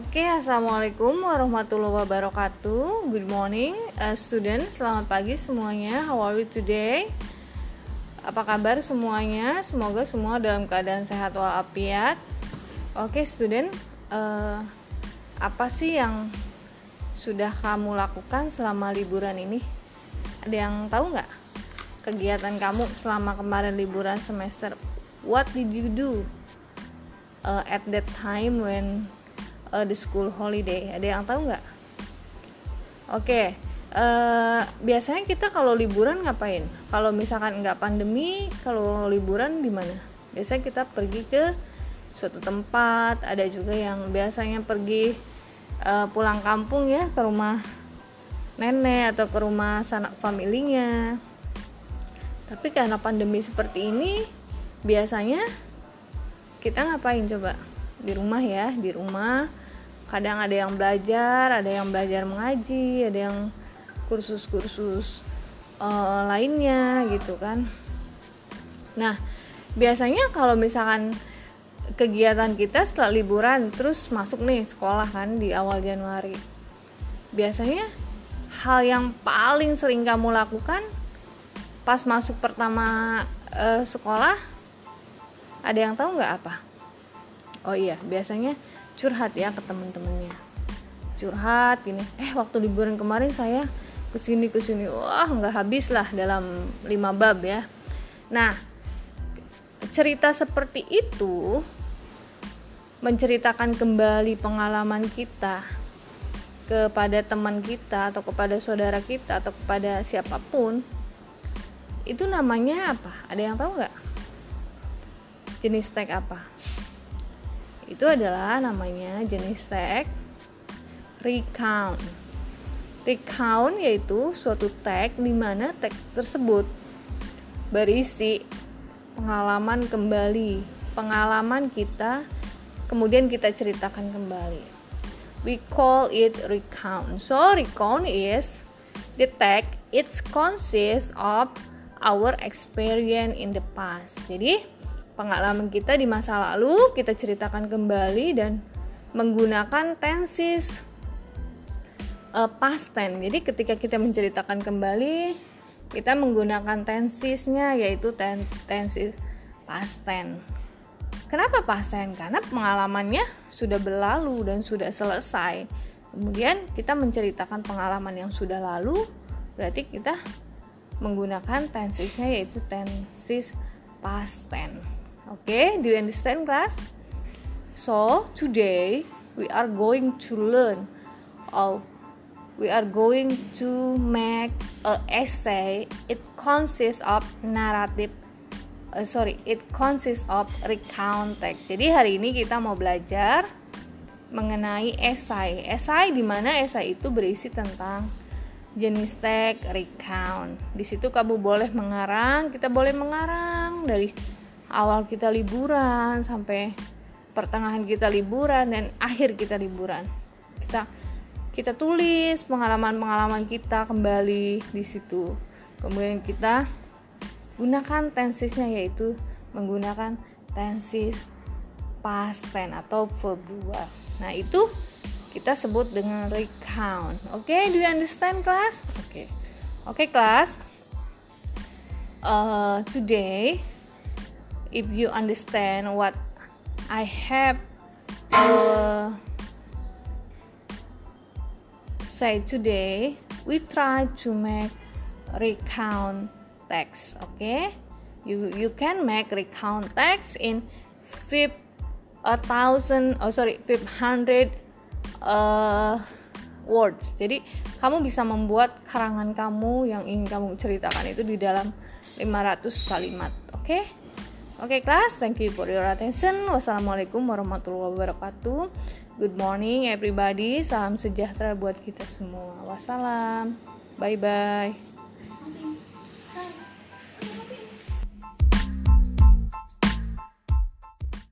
Oke, assalamualaikum warahmatullahi wabarakatuh. Good morning, uh, student. Selamat pagi semuanya. How are you today? Apa kabar semuanya? Semoga semua dalam keadaan sehat walafiat. Oke, student. Uh, apa sih yang sudah kamu lakukan selama liburan ini? Ada yang tahu nggak? Kegiatan kamu selama kemarin liburan semester. What did you do uh, at that time when uh, the school holiday. Ada yang tahu nggak? Oke okay. uh, biasanya kita kalau liburan ngapain? Kalau misalkan nggak pandemi kalau liburan di mana? Biasanya kita pergi ke suatu tempat ada juga yang biasanya pergi uh, pulang kampung ya ke rumah nenek atau ke rumah sanak familinya. Tapi karena pandemi seperti ini biasanya kita ngapain coba? Di rumah ya di rumah kadang ada yang belajar ada yang belajar mengaji ada yang kursus-kursus uh, lainnya gitu kan. Nah biasanya kalau misalkan kegiatan kita setelah liburan terus masuk nih sekolah kan di awal Januari. Biasanya hal yang paling sering kamu lakukan pas masuk pertama uh, sekolah ada yang tahu nggak apa? Oh iya biasanya curhat ya ke temen-temennya. Curhat gini eh waktu liburan kemarin saya ke sini ke sini. Wah nggak habis lah dalam lima bab ya. Nah cerita seperti itu menceritakan kembali pengalaman kita kepada teman kita atau kepada saudara kita atau kepada siapa pun. Itu namanya apa? Ada yang tahu nggak? Jenis tag apa itu adalah namanya jenis tag recount. Recount yaitu suatu tag di mana tag tersebut berisi pengalaman kembali pengalaman kita kemudian kita ceritakan kembali. We call it recount. So recount is the tag. It consists of our experience in the past. Jadi pengalaman kita di masa lalu kita ceritakan kembali dan menggunakan tenses uh, past tense. Jadi ketika kita menceritakan kembali kita menggunakan tensesnya yaitu ten tenses past tense. Kenapa past tense? Karena pengalamannya sudah berlalu dan sudah selesai. Kemudian kita menceritakan pengalaman yang sudah lalu, berarti kita menggunakan tensesnya yaitu tenses past tense. Okay, do you understand, class? So, today we are going to learn oh, we are going to make a essay. It consists of narrative uh, sorry, it consists of recount text. Jadi hari ini kita mau belajar mengenai esai. Esai di mana esai itu berisi tentang jenis tag recount. Di situ kamu boleh mengarang, kita boleh mengarang dari awal kita liburan sampai pertengahan kita liburan dan akhir kita liburan. Kita kita tulis pengalaman-pengalaman kita kembali di situ. Kemudian kita gunakan tensesnya yaitu menggunakan tenses past tense atau verb 2 nah itu kita sebut dengan recount. Oke okay, do you understand class? Oke. Okay. oke okay, class. Uh, today if you understand what I have uh, say today, we try to make recount text. Okay, you you can make recount text in fifth a thousand oh sorry fifth hundred uh, words. Jadi kamu bisa membuat karangan kamu yang ingin kamu ceritakan itu di dalam 500 kalimat. Oke? Okay? Oke okay, class, thank you for your attention. Wassalamualaikum warahmatullahi wabarakatuh. Good morning everybody. Salam sejahtera buat kita semua. Wassalam. Bye bye.